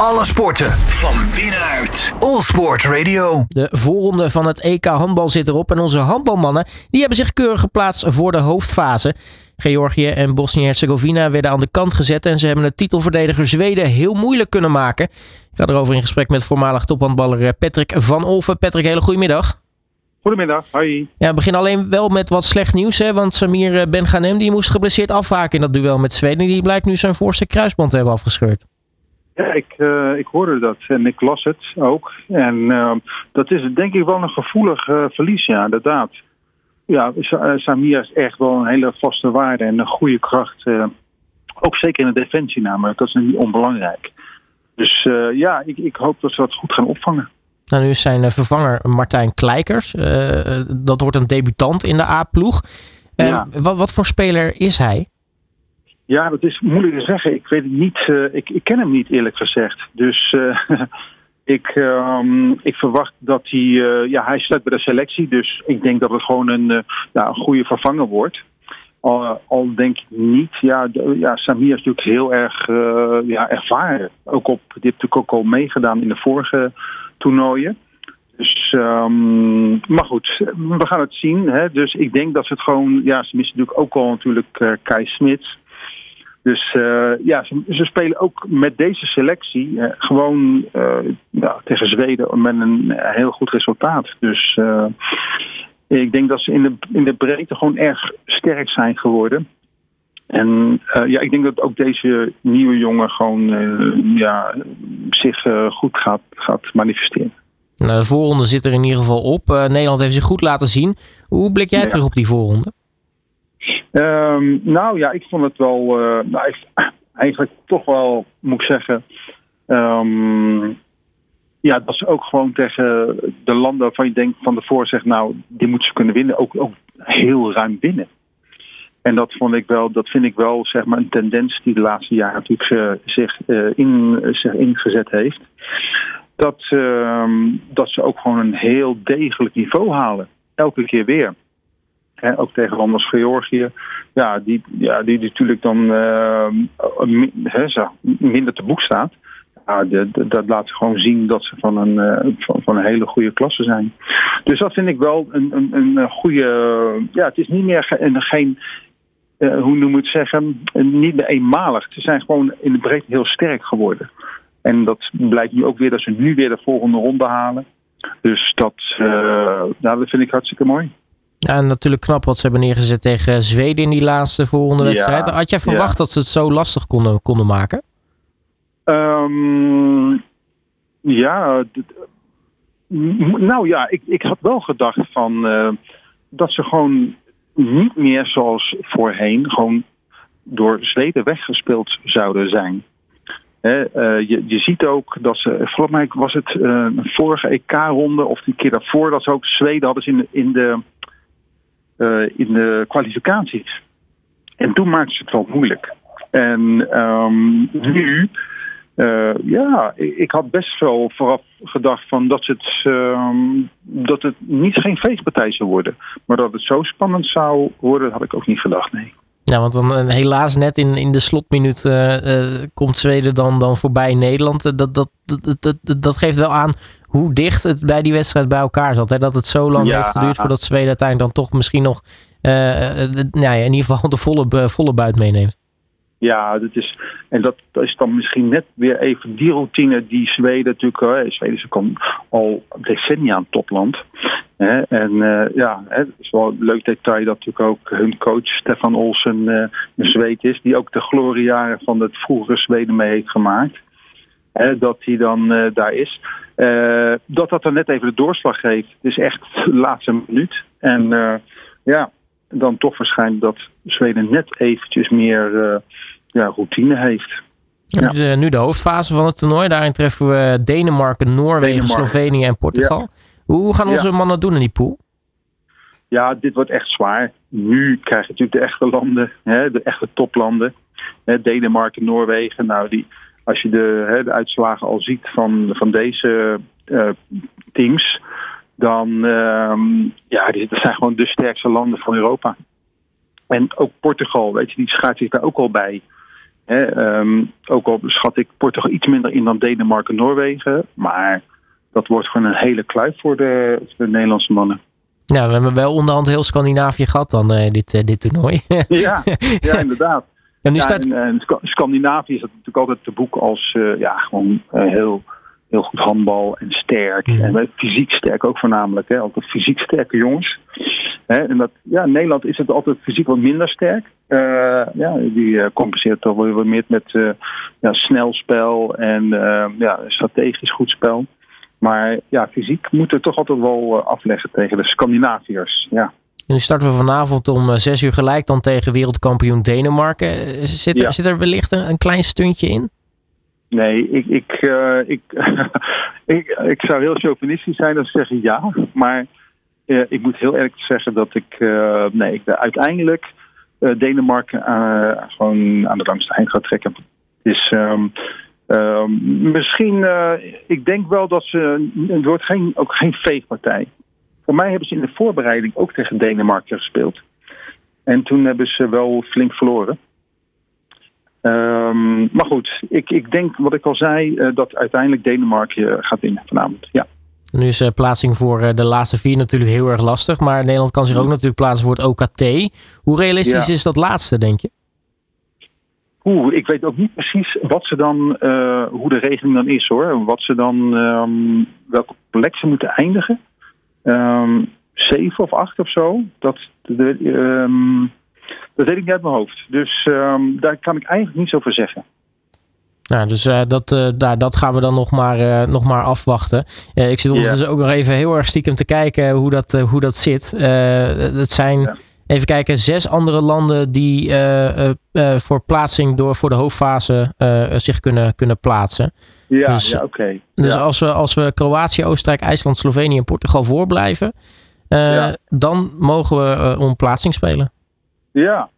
Alle sporten van binnenuit. All Sport Radio. De voorronde van het EK handbal zit erop en onze handbalmannen die hebben zich keurig geplaatst voor de hoofdfase. Georgië en Bosnië-Herzegovina werden aan de kant gezet en ze hebben het titelverdediger Zweden heel moeilijk kunnen maken. Ik ga erover in gesprek met voormalig tophandballer Patrick van Olven. Patrick, hele goedemiddag. Goedemiddag, hoi. Ja, we beginnen alleen wel met wat slecht nieuws, hè? want Samir Benganem die moest geblesseerd afhaken in dat duel met Zweden. Die blijkt nu zijn voorste kruisband te hebben afgescheurd. Ja, ik, uh, ik hoorde dat en ik las het ook. En uh, dat is denk ik wel een gevoelig uh, verlies, ja, inderdaad. Ja, Samir is echt wel een hele vaste waarde en een goede kracht. ook zeker in de defensie namelijk, dat is niet onbelangrijk. Dus ja, ik, ik hoop dat ze dat goed gaan opvangen. Nou, nu is zijn vervanger Martijn Kleikers. dat wordt een debutant in de A-ploeg. Ja. Wat, wat voor speler is hij? Ja, dat is moeilijk te zeggen. Ik weet het niet. Uh, ik, ik, ken hem niet eerlijk gezegd. Dus uh, ik, um, ik verwacht dat hij. Uh, ja, hij staat bij de selectie. Dus ik denk dat het gewoon een, een goede vervanger wordt. Al, denk ik niet. Ja, ja, Samir is natuurlijk heel erg ja, ervaren. Ook op. Heeft natuurlijk al meegedaan in de vorige toernooien. Dus, um, maar goed, we gaan het zien. Hè. Dus ik denk dat ze het gewoon. Ja, ze missen natuurlijk ook al natuurlijk Kai Smits. Dus uh, ja, ze, ze, spelen ook met deze selectie uh, gewoon uh, ja, tegen Zweden met een heel goed resultaat. Dus ik denk dat ze in de, in de breedte gewoon erg sterk zijn geworden. En ja, ik denk dat ook deze nieuwe jongen gewoon ja, zich goed gaat, gaat manifesteren. Nou, de voorronde zit er in ieder geval op. Nederland heeft zich goed laten zien. Hoe blik jij ja. terug op die voorronde? Um, nou ja, ik vond het wel. Uh, nou, eigenlijk toch wel, moet ik zeggen. Um, ja, dat ze ook gewoon tegen de landen waarvan je denkt van tevoren zegt, nou, die moeten ze kunnen winnen, ook, ook heel ruim winnen. En dat vond ik wel, dat vind ik wel zeg maar een tendens die de laatste jaren natuurlijk uh, zich, uh, in, zich ingezet heeft. Dat, uh, dat ze ook gewoon een heel degelijk niveau halen. Elke keer weer ook tegen landen als Georgië. Ja, die, ja, die, natuurlijk dan uh, minder te boek staat. Ja, dat laat gewoon zien dat ze van een, uh, van, een hele goede klasse zijn. Dus dat vind ik wel een, een, een goede. Ja, het is niet meer ge, geen. Hoe noem je het zeggen? Niet meer eenmalig. Ze zijn gewoon in de breedte heel sterk geworden. En dat blijkt nu ook weer dat ze nu weer de volgende ronde halen. Dus dat, nou, dat vind ik hartstikke mooi. Ja, natuurlijk knap wat ze hebben neergezet tegen Zweden in die laatste volgende wedstrijd. Had jij verwacht dat ze het zo lastig konden, konden maken? Um, ja, nou ja, ik, ik had wel gedacht van uh, dat ze gewoon niet meer zoals voorheen gewoon door Zweden weggespeeld zouden zijn. He, uh, je, je ziet ook dat ze, volgens mij was het uh, vorige EK-ronde of die keer daarvoor dat ze ook Zweden hadden ze in de, in de in de kwalificaties. En toen maakte ze het wel moeilijk. En um, nu, uh, ja, ik had best wel vooraf gedacht van dat het, um, dat het niet geen feestpartij zou worden. Maar dat het zo spannend zou worden, had ik ook niet gedacht, nee. Ja, want dan uh, helaas net in, in de slotminuut uh, uh, komt Zweden dan, dan voorbij Nederland. Dat, dat, dat, dat, dat geeft wel aan hoe dicht het bij die wedstrijd bij elkaar zat. Hè? Dat het zo lang heeft geduurd voordat Zweden uiteindelijk dan toch misschien nog nou ja, in ieder geval de volle, volle buit meeneemt. Ja, dat is, en dat, is dan misschien net weer even die routine die Zweden natuurlijk. Hè, Zweden is al decennia een topland. Hè, en uh, ja, het is wel een leuk detail dat natuurlijk ook hun coach Stefan Olsen uh, een Zweed is, die ook de gloriejaren van het vroegere Zweden mee heeft gemaakt. Dat hij dan daar is. dat dat dan net even de doorslag geeft. Het is echt de laatste minuut. En ja, dan toch waarschijnlijk dat Zweden net eventjes meer ja, routine heeft. Ja. De, nu de hoofdfase van het toernooi. Daarin treffen we Denemarken, Noorwegen, Denemarken. Slovenië en Portugal. Ja. Hoe gaan onze mannen doen in die pool? Ja, dit wordt echt zwaar. Nu krijg je natuurlijk de echte landen, hè, de echte toplanden. Hè, Denemarken, Noorwegen. Nou, die, als je de, hè, de uitslagen al ziet van, van deze uh, teams, dan uh, ja, dat zijn gewoon de sterkste landen van Europa. En ook Portugal, weet je, die schaart zich daar ook al bij. Hè, ehm, ook al schat ik Portugal iets minder in dan Denemarken en Noorwegen. Maar dat wordt gewoon een hele kluif voor de, voor de Nederlandse mannen. Ja, we hebben wel onderhand heel Scandinavië gehad dan, uh, dit, uh, dit toernooi. ja, ja, inderdaad. En, nu ja, staat... en, en Scandinavië is natuurlijk altijd te boek als ja, gewoon heel, heel goed handbal en sterk. Mhm. En fysiek sterk ook voornamelijk. Hè? Altijd fysiek sterke jongens. En dat, ja, in Nederland is het altijd fysiek wat minder sterk. ja, die compenseert toch wel weer meer met ja, snel spel en ja, strategisch goed spel. Maar ja, fysiek moet er toch altijd wel afleggen tegen de Scandinaviërs. Ja. En nu starten we vanavond om zes uur gelijk dan tegen wereldkampioen Denemarken. Zit er, Ja. zit er wellicht een, een klein stuntje in? Nee, ik, ik, uh, ik, ik, ik zou heel chauvinistisch zijn als ik zeg ja. Maar uh, ik moet heel eerlijk zeggen dat ik, uh, nee, uiteindelijk Denemarken gewoon aan de langste eind ga trekken. Dus um, um, misschien, ik denk wel dat ze, het wordt geen, ook geen veegpartij. Voor mij hebben ze in de voorbereiding ook tegen Denemarken gespeeld. En toen hebben ze wel flink verloren. Um, maar goed, ik, ik denk wat ik al zei, dat uiteindelijk Denemarken gaat winnen vanavond. Ja. Nu is uh, plaatsing voor uh, de laatste vier natuurlijk heel erg lastig. Maar Nederland kan zich ook natuurlijk plaatsen voor het OKT. Hoe realistisch ja. is dat laatste, denk je? Oeh, ik weet ook niet precies wat ze dan, hoe de regeling dan is hoor. Wat ze dan, um, welke plek ze moeten eindigen. Um, zeven of acht of zo. Dat, de, um, dat weet ik niet uit mijn hoofd. Dus daar kan ik eigenlijk niets over zeggen. Nou, dus uh, dat, uh, daar, dat gaan we dan nog maar, uh, nog maar afwachten. ik zit ondertussen yeah. ook nog even heel erg stiekem te kijken hoe dat, hoe dat zit. het zijn, even kijken, zes andere landen die voor plaatsing door voor de hoofdfase zich kunnen, kunnen plaatsen. Ja, dus, ja oké. Okay. Dus ja. als, we, als we Kroatië, Oostenrijk, IJsland, Slovenië en Portugal voorblijven, ja. dan mogen we om plaatsing spelen. Ja.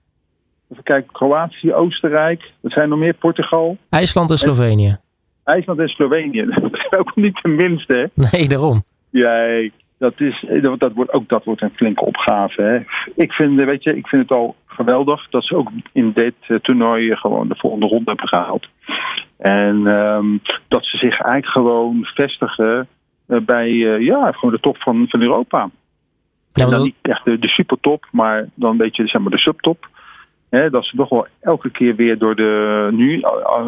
Even kijken, Kroatië, Oostenrijk. Er zijn nog meer, Portugal. IJsland en Slovenië. En, IJsland en Slovenië. Dat is ook niet de minste, hè? Nee, daarom. Ja, dat, is, dat, dat wordt, ook dat wordt een flinke opgave. Hè? Ik, vind, weet je, ik vind het al geweldig dat ze ook in dit uh, toernooi gewoon de volgende ronde hebben gehaald. En um, dat ze zich eigenlijk gewoon vestigen uh, bij uh, ja, gewoon de top van, van Europa. Ja, en dan niet echt de, de supertop, maar dan een beetje zeg maar, de subtop. He, dat ze toch wel elke keer weer door de, nu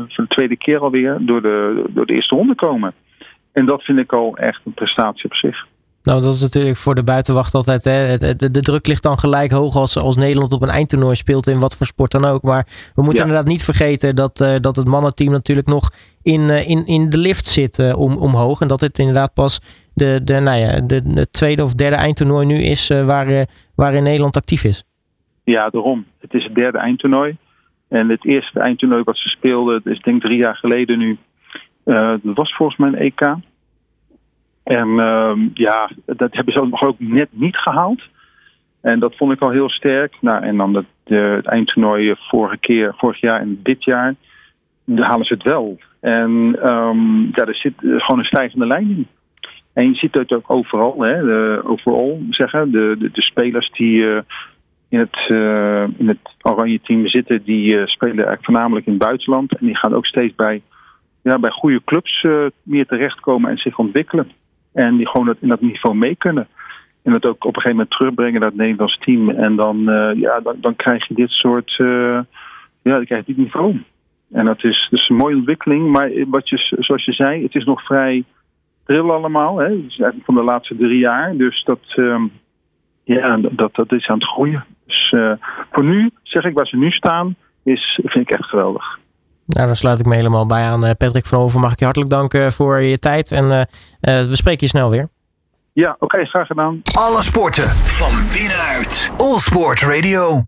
voor de tweede keer alweer, door de, door de eerste ronde komen. En dat vind ik al echt een prestatie op zich. Nou, dat is natuurlijk voor de buitenwacht altijd. Hè, de, de, de druk ligt dan gelijk hoog als, als Nederland op een eindtoernooi speelt, in wat voor sport dan ook. Maar we moeten ja. inderdaad niet vergeten dat, uh, dat het mannenteam natuurlijk nog in, uh, in, in de lift zit uh, om, omhoog. En dat het inderdaad pas de, de, nou ja, de, de tweede of derde eindtoernooi nu is waar, waarin Nederland actief is. Ja, daarom. Het is het derde eindtoernooi. En het eerste eindtoernooi wat ze speelden, dat is denk ik drie jaar geleden nu. Uh, dat was volgens mij een EK. En uh, ja, dat hebben ze nog ook net niet gehaald. En dat vond ik al heel sterk. Nou, en dan het, uh, het eindtoernooi vorige keer, vorig jaar en dit jaar, dan halen ze het wel. En um, ja, er zit gewoon een stijgende lijn in. En je ziet het ook overal, hè, de, overal zeggen, de, de, de spelers die uh, in het, uh, in het oranje team zitten, die uh, spelen eigenlijk voornamelijk in het buitenland. En die gaan ook steeds bij, ja, bij goede clubs uh, meer terechtkomen en zich ontwikkelen. En die gewoon dat, in dat niveau mee kunnen. En dat ook op een gegeven moment terugbrengen naar het Nederlands team. En dan, ja, dan, dan krijg je dit soort, ja, dan krijg je dit niveau. En dat is dus een mooie ontwikkeling. Maar wat je, zoals je zei, het is nog vrij pril allemaal. Hè? Het is eigenlijk van de laatste drie jaar. Dus dat, um, ja, dat, dat is aan het groeien. Dus uh, voor nu, zeg ik, waar ze nu staan, is, vind ik echt geweldig. Nou, daar sluit ik me helemaal bij aan. Patrick van Hoven, mag ik je hartelijk danken voor je tijd. En uh, uh, we spreken je snel weer. Ja, oké, okay, graag gedaan. Alle sporten van binnenuit. All Sport Radio.